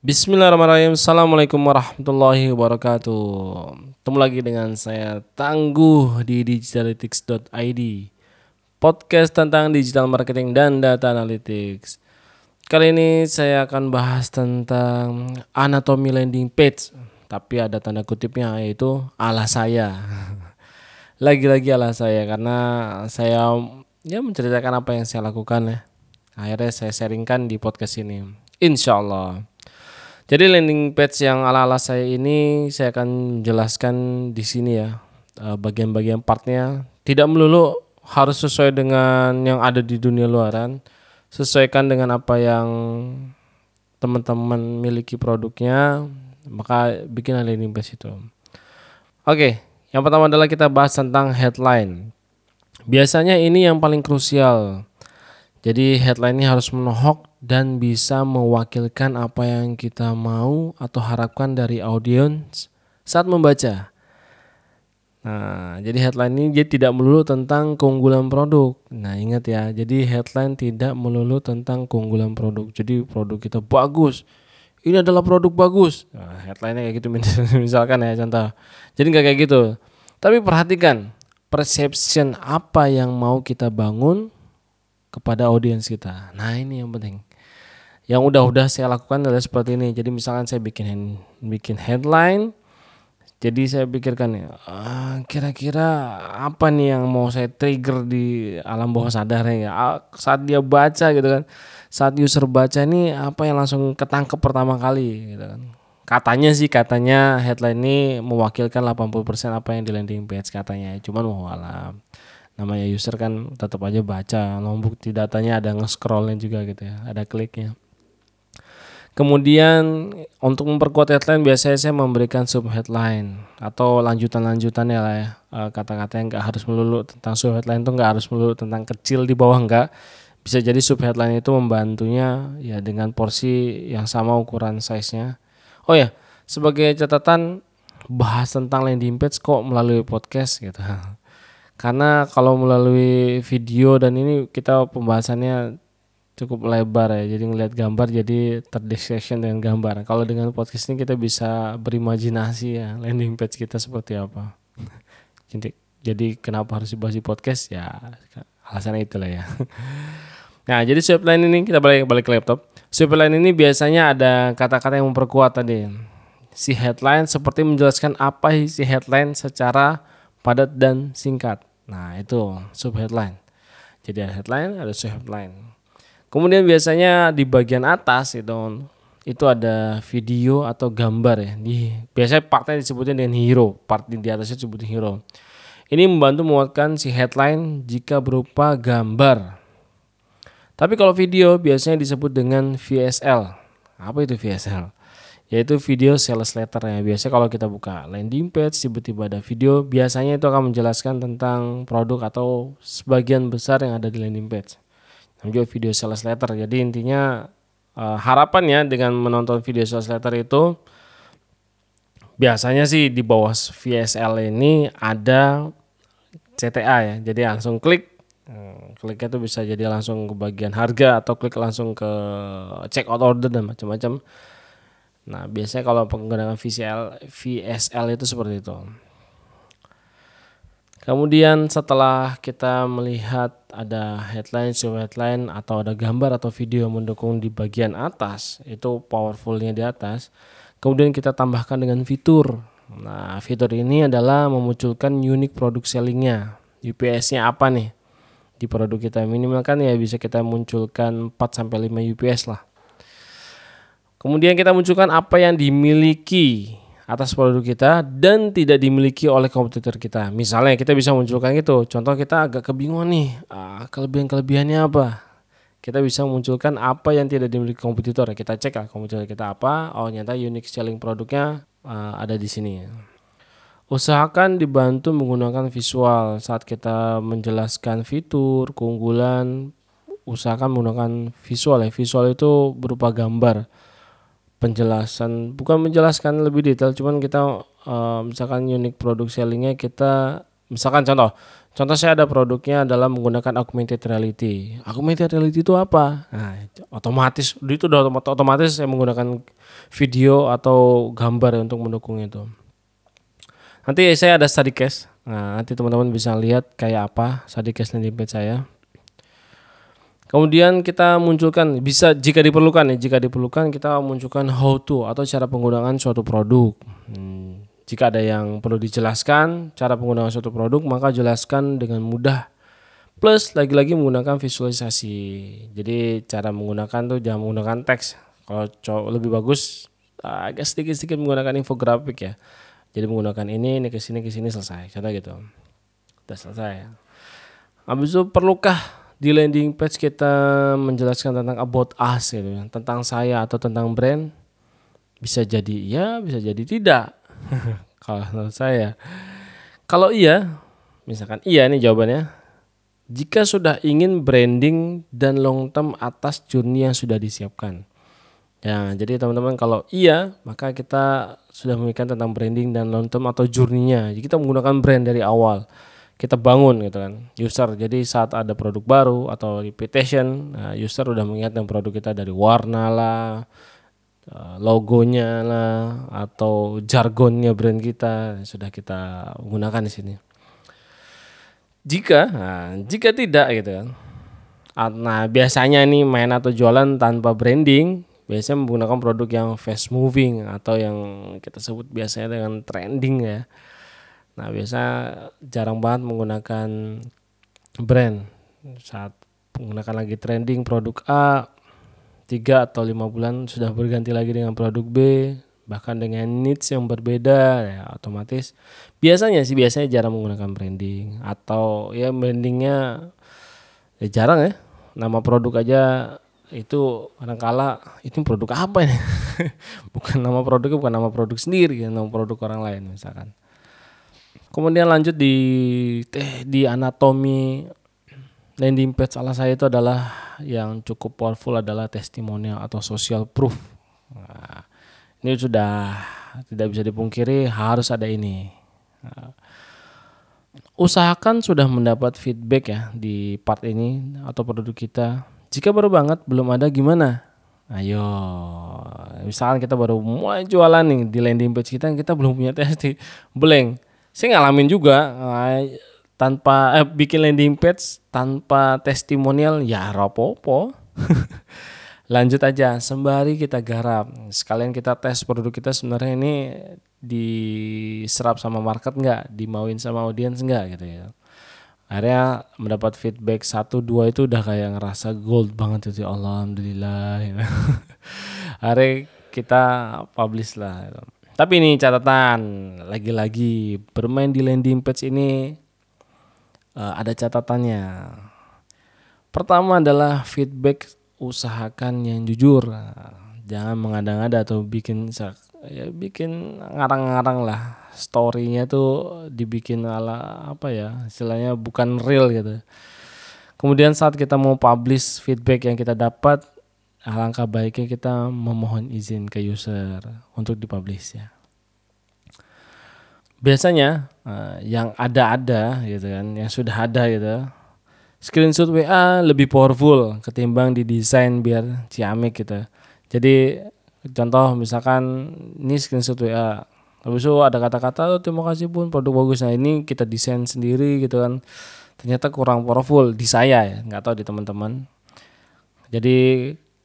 Bismillahirrahmanirrahim. Assalamualaikum warahmatullahi wabarakatuh. Ketemu lagi dengan saya Tangguh di digitalytics.id Podcast tentang digital marketing dan data analytics. Kali ini saya akan bahas tentang anatomi landing page. Tapi ada tanda kutipnya yaitu ala saya. Lagi-lagi ala saya karena saya ya menceritakan apa yang saya lakukan ya. Akhirnya saya sharingkan di podcast ini. Insya Allah jadi landing page yang ala-ala saya ini saya akan jelaskan di sini ya eh, bagian-bagian partnya. Tidak melulu harus sesuai dengan yang ada di dunia luaran. Sesuaikan dengan apa yang teman-teman miliki produknya, maka bikin landing page itu. Oke, yang pertama adalah kita bahas tentang headline. Biasanya ini yang paling krusial. Jadi headline ini harus menohok dan bisa mewakilkan apa yang kita mau atau harapkan dari audiens saat membaca. Nah, jadi headline ini dia tidak melulu tentang keunggulan produk. Nah, ingat ya, jadi headline tidak melulu tentang keunggulan produk. Jadi produk kita bagus. Ini adalah produk bagus. Nah, headline-nya kayak gitu misalkan ya contoh. Jadi nggak kayak gitu. Tapi perhatikan perception apa yang mau kita bangun kepada audiens kita. Nah, ini yang penting yang udah-udah saya lakukan adalah seperti ini. Jadi misalkan saya bikin bikin headline, jadi saya pikirkan ya, kira-kira apa nih yang mau saya trigger di alam bawah sadarnya ya saat dia baca gitu kan, saat user baca ini apa yang langsung ketangkep pertama kali gitu kan. Katanya sih katanya headline ini mewakilkan 80% apa yang di landing page katanya, cuman mau alam namanya user kan tetap aja baca, di datanya ada nge-scrollnya juga gitu ya, ada kliknya. Kemudian untuk memperkuat headline biasanya saya memberikan sub headline atau lanjutan-lanjutannya lah ya eh, kata-kata yang nggak harus melulu tentang sub headline itu nggak harus melulu tentang kecil di bawah enggak bisa jadi sub headline itu membantunya ya dengan porsi yang sama ukuran size-nya. Oh ya sebagai catatan bahas tentang landing page kok melalui podcast gitu. Karena kalau melalui video dan ini kita pembahasannya cukup lebar ya. Jadi ngelihat gambar jadi terdistraction dengan gambar. Kalau dengan podcast ini kita bisa berimajinasi ya landing page kita seperti apa. Jadi kenapa harus dibahas di podcast? Ya alasannya itulah ya. Nah jadi line ini kita balik balik ke laptop. Line ini biasanya ada kata-kata yang memperkuat tadi. Si headline seperti menjelaskan apa isi headline secara padat dan singkat nah itu sub headline jadi ada headline ada sub headline Kemudian biasanya di bagian atas itu itu ada video atau gambar ya. Di biasanya partnya disebutnya dengan hero, part di atasnya disebutnya hero. Ini membantu menguatkan si headline jika berupa gambar. Tapi kalau video biasanya disebut dengan VSL. Apa itu VSL? Yaitu video sales letter ya. Biasanya kalau kita buka landing page tiba-tiba ada video, biasanya itu akan menjelaskan tentang produk atau sebagian besar yang ada di landing page juga video sales letter. Jadi intinya uh, harapannya dengan menonton video sales letter itu biasanya sih di bawah VSL ini ada CTA ya. Jadi langsung klik hmm, kliknya tuh bisa jadi langsung ke bagian harga atau klik langsung ke check out order dan macam-macam. Nah, biasanya kalau penggunaan VSL VSL itu seperti itu. Kemudian setelah kita melihat ada headline, sub headline atau ada gambar atau video mendukung di bagian atas, itu powerfulnya di atas. Kemudian kita tambahkan dengan fitur. Nah, fitur ini adalah memunculkan unique product sellingnya. UPS-nya apa nih? Di produk kita minimal kan ya bisa kita munculkan 4 sampai 5 UPS lah. Kemudian kita munculkan apa yang dimiliki atas produk kita dan tidak dimiliki oleh kompetitor kita. Misalnya kita bisa munculkan gitu. Contoh kita agak kebingungan nih, ah, kelebihan-kelebihannya apa? Kita bisa munculkan apa yang tidak dimiliki kompetitor. Kita cek lah kompetitor kita apa. Oh, nyata unique selling produknya uh, ada di sini. Usahakan dibantu menggunakan visual saat kita menjelaskan fitur, keunggulan. Usahakan menggunakan visual ya. Visual itu berupa gambar penjelasan bukan menjelaskan lebih detail cuman kita uh, misalkan unique produk sellingnya kita Misalkan contoh, contoh saya ada produknya adalah menggunakan augmented reality. Augmented reality itu apa? Nah, otomatis itu udah otomatis saya menggunakan video atau gambar untuk mendukung itu. Nanti saya ada study case. Nah, nanti teman-teman bisa lihat kayak apa study case page saya. Kemudian kita munculkan bisa jika diperlukan ya, jika diperlukan kita munculkan how to atau cara penggunaan suatu produk. Hmm, jika ada yang perlu dijelaskan cara penggunaan suatu produk, maka jelaskan dengan mudah. Plus lagi-lagi menggunakan visualisasi. Jadi cara menggunakan tuh jangan menggunakan teks. Kalau lebih bagus agak sedikit-sedikit menggunakan infografik ya. Jadi menggunakan ini, ini ke sini ke sini selesai. Contoh gitu. Udah selesai. Habis itu perlukah di landing page kita menjelaskan tentang about us gitu ya, tentang saya atau tentang brand bisa jadi iya bisa jadi tidak. Kalau menurut saya. Kalau iya misalkan iya nih jawabannya. Jika sudah ingin branding dan long term atas journey yang sudah disiapkan. Ya jadi teman-teman kalau iya maka kita sudah memikirkan tentang branding dan long term atau journey-nya. Jadi kita menggunakan brand dari awal kita bangun gitu kan. User jadi saat ada produk baru atau reputation nah user udah mengingat yang produk kita dari warna lah eh, logonya lah atau jargonnya brand kita sudah kita gunakan di sini. Jika nah, jika tidak gitu kan. Nah biasanya nih main atau jualan tanpa branding biasanya menggunakan produk yang fast moving atau yang kita sebut biasanya dengan trending ya Nah, biasa jarang banget menggunakan brand. Saat menggunakan lagi trending produk A tiga atau lima bulan sudah berganti lagi dengan produk B bahkan dengan needs yang berbeda ya otomatis. Biasanya sih biasanya jarang menggunakan branding. Atau ya brandingnya ya jarang ya. Nama produk aja itu kadangkala itu produk apa ya bukan nama produknya bukan nama produk sendiri nama produk orang lain misalkan Kemudian lanjut di teh di anatomi landing page salah saya itu adalah yang cukup powerful adalah testimonial atau social proof. Nah, ini sudah tidak bisa dipungkiri harus ada ini. Nah, usahakan sudah mendapat feedback ya di part ini atau produk kita. Jika baru banget belum ada gimana? Ayo, misalkan kita baru mulai jualan nih di landing page kita, kita belum punya testi, blank saya ngalamin juga eh, tanpa eh, bikin landing page tanpa testimonial ya rapopo lanjut aja sembari kita garap. Sekalian kita tes produk kita sebenarnya ini diserap sama market nggak? Dimauin sama audiens nggak gitu ya? Akhirnya mendapat feedback satu dua itu udah kayak ngerasa gold banget itu ya alhamdulillah. Akhirnya kita publish lah. gitu. Tapi ini catatan, lagi-lagi bermain di landing page ini uh, ada catatannya. Pertama adalah feedback usahakan yang jujur. Jangan mengada-ngada atau bikin ya bikin ngarang-ngarang lah. Storynya tuh dibikin ala apa ya, istilahnya bukan real gitu. Kemudian saat kita mau publish feedback yang kita dapat, alangkah baiknya kita memohon izin ke user untuk dipublish ya. Biasanya uh, yang ada-ada gitu kan, yang sudah ada gitu. Screenshot WA lebih powerful ketimbang didesain biar ciamik gitu. Jadi contoh misalkan ini screenshot WA Habis itu ada kata-kata oh, terima kasih pun produk bagus. Nah ini kita desain sendiri gitu kan. Ternyata kurang powerful di saya ya, nggak tahu di teman-teman. Jadi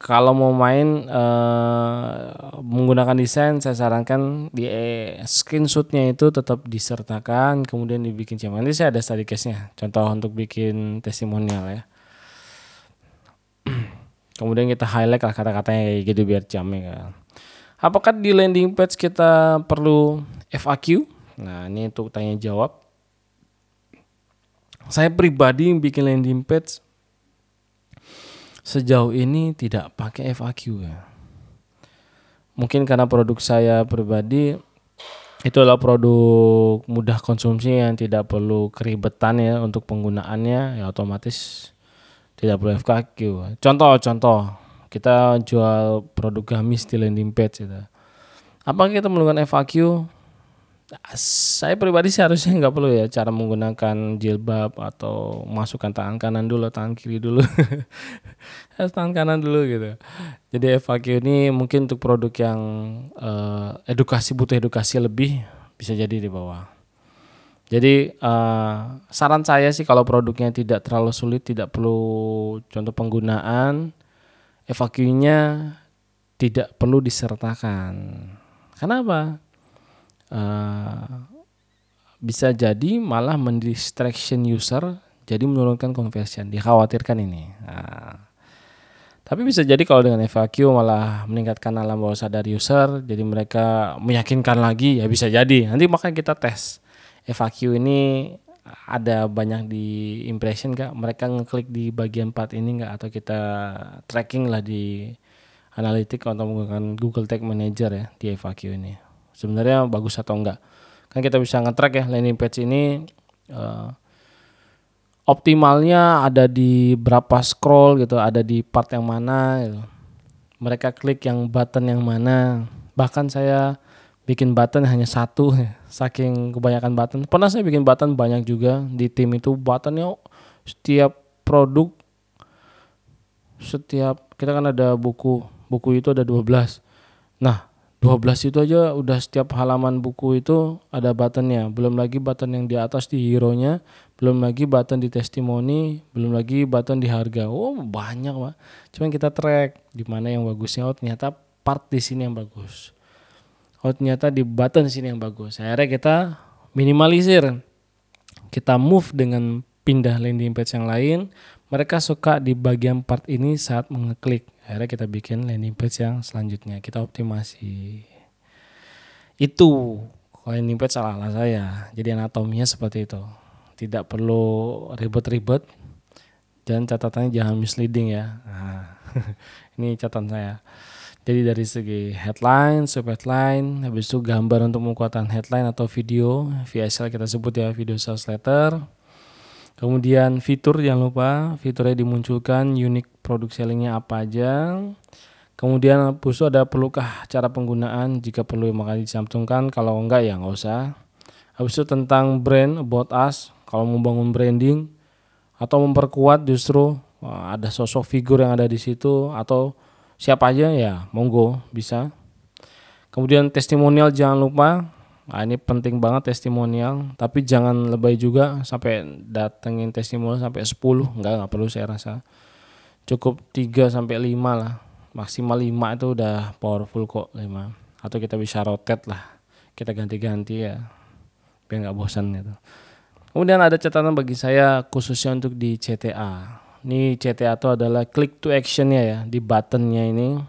kalau mau main uh, menggunakan desain saya sarankan di eh, screenshotnya itu tetap disertakan kemudian dibikin ciaman nanti saya ada study case-nya. Contoh untuk bikin testimonial ya. Kemudian kita highlight lah kata-katanya kayak gitu biar ciamik ya. apakah di landing page kita perlu FAQ nah ini untuk tanya jawab. Saya pribadi bikin landing page sejauh ini tidak pakai FAQ ya. Mungkin karena produk saya pribadi itu adalah produk mudah konsumsi yang tidak perlu keribetan ya untuk penggunaannya ya otomatis tidak perlu FAQ. Contoh-contoh kita jual produk gamis di landing page itu. Apakah kita menggunakan FAQ? Saya pribadi sih harusnya nggak perlu ya cara menggunakan jilbab atau masukkan tangan kanan dulu tangan kiri dulu. Tangan kanan dulu gitu. Jadi FAQ ini mungkin untuk produk yang uh, edukasi butuh edukasi lebih bisa jadi di bawah. Jadi uh, saran saya sih kalau produknya tidak terlalu sulit tidak perlu contoh penggunaan FAQ-nya tidak perlu disertakan. Kenapa uh, bisa jadi malah mendistraction user jadi menurunkan conversion dikhawatirkan ini. Nah, tapi bisa jadi kalau dengan FAQ malah meningkatkan alam bawah sadar user jadi mereka meyakinkan lagi ya bisa jadi. Nanti makanya kita tes FAQ ini ada banyak di impression kak mereka ngeklik di bagian part ini nggak? Atau kita tracking lah di analitik atau menggunakan Google Tag Manager ya di FAQ ini sebenarnya bagus atau enggak. Kan kita bisa nge-track ya landing page ini uh, optimalnya ada di berapa scroll gitu ada di part yang mana gitu. mereka klik yang button yang mana. Bahkan saya bikin button hanya satu saking kebanyakan button. Pernah saya bikin button banyak juga di tim itu buttonnya setiap produk setiap kita kan ada buku buku itu ada 12 nah 12 itu aja udah setiap halaman buku itu ada buttonnya. Belum lagi button yang di atas di hero nya belum lagi button di testimoni belum lagi button di harga. Oh banyak pak. Cuman kita track di mana yang bagusnya. Oh ternyata part di sini yang bagus. Oh ternyata di button sini yang bagus. Akhirnya kita minimalisir. Kita move dengan pindah landing page yang lain. Mereka suka di bagian part ini saat mengeklik akhirnya kita bikin landing page yang selanjutnya. Kita optimasi. Itu. Landing page salah lah saya. Jadi anatominya seperti itu. Tidak perlu ribet-ribet. Dan catatannya jangan misleading ya. Nah, ini catatan saya. Jadi dari segi headline, sub headline, habis itu gambar untuk penguatan headline atau video, VSL kita sebut ya video sales letter, Kemudian fitur jangan lupa fiturnya dimunculkan unik produk sellingnya apa aja. Kemudian habis ada perlukah cara penggunaan jika perlu maka dicantumkan kalau enggak ya enggak usah. Habis itu tentang brand about us kalau mau bangun branding atau memperkuat justru ada sosok figur yang ada di situ atau siapa aja ya monggo bisa. Kemudian testimonial jangan lupa Nah, ini penting banget testimonial, tapi jangan lebay juga sampai datengin testimonial sampai 10, enggak enggak perlu saya rasa. Cukup 3 sampai 5 lah. Maksimal 5 itu udah powerful kok 5. Atau kita bisa rotate lah. Kita ganti-ganti ya. Biar enggak bosan gitu. Kemudian ada catatan bagi saya khususnya untuk di CTA. Ini CTA itu adalah click to action ya di buttonnya ini.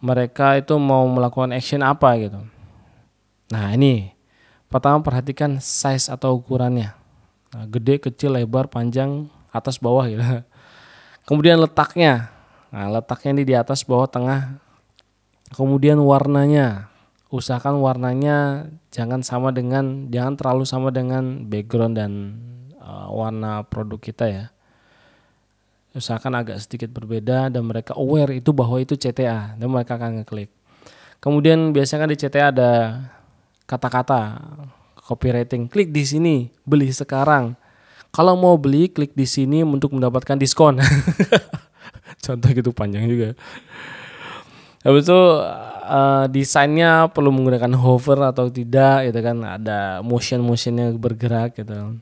Mereka itu mau melakukan action apa gitu Nah ini pertama perhatikan size atau ukurannya. Nah, gede, kecil, lebar, panjang, atas, bawah gitu. Kemudian letaknya. Nah letaknya ini di atas, bawah, tengah. Kemudian warnanya. Usahakan warnanya jangan sama dengan, jangan terlalu sama dengan background dan uh, warna produk kita ya. Usahakan agak sedikit berbeda dan mereka aware itu bahwa itu CTA dan mereka akan ngeklik. Kemudian biasanya kan di CTA ada kata-kata copywriting. Klik di sini, beli sekarang. Kalau mau beli, klik di sini untuk mendapatkan diskon. Contoh gitu panjang juga. Habis itu uh, desainnya perlu menggunakan hover atau tidak gitu kan ada motion motionnya bergerak gitu.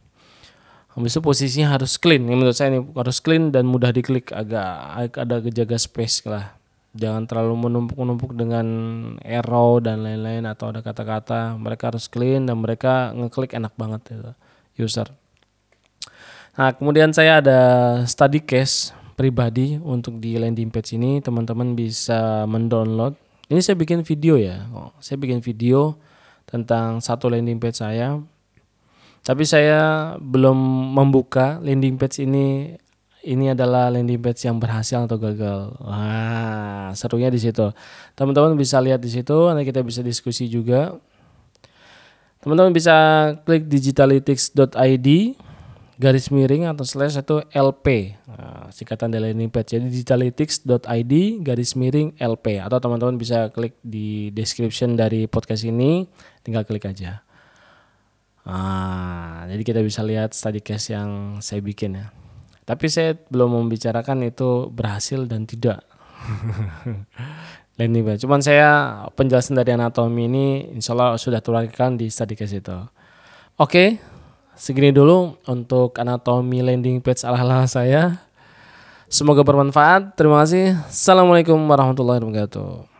Habis itu posisinya harus clean. Ini menurut saya ini harus clean dan mudah diklik agak ada kejaga space lah jangan terlalu menumpuk-numpuk dengan arrow dan lain-lain atau ada kata-kata. Mereka harus clean dan mereka ngeklik enak banget itu user. Nah kemudian saya ada study case pribadi untuk di landing page ini. Teman-teman bisa mendownload. Ini saya bikin video ya. Oh, saya bikin video tentang satu landing page saya. Tapi saya belum membuka landing page ini ini adalah landing page yang berhasil atau gagal. Wah, serunya di situ. Teman-teman bisa lihat di situ, nanti kita bisa diskusi juga. Teman-teman bisa klik digitalytics.id. garis miring atau slash itu LP nah, singkatan dari landing page jadi digitalytics.id garis miring LP atau teman-teman bisa klik di description dari podcast ini tinggal klik aja nah, jadi kita bisa lihat study case yang saya bikin ya tapi saya belum membicarakan itu berhasil dan tidak landing page cuman saya penjelasan dari anatomi ini insya Allah sudah turunkan di study case itu oke Segini dulu untuk anatomi landing page ala-ala saya. Semoga bermanfaat. Terima kasih. Assalamualaikum warahmatullahi wabarakatuh.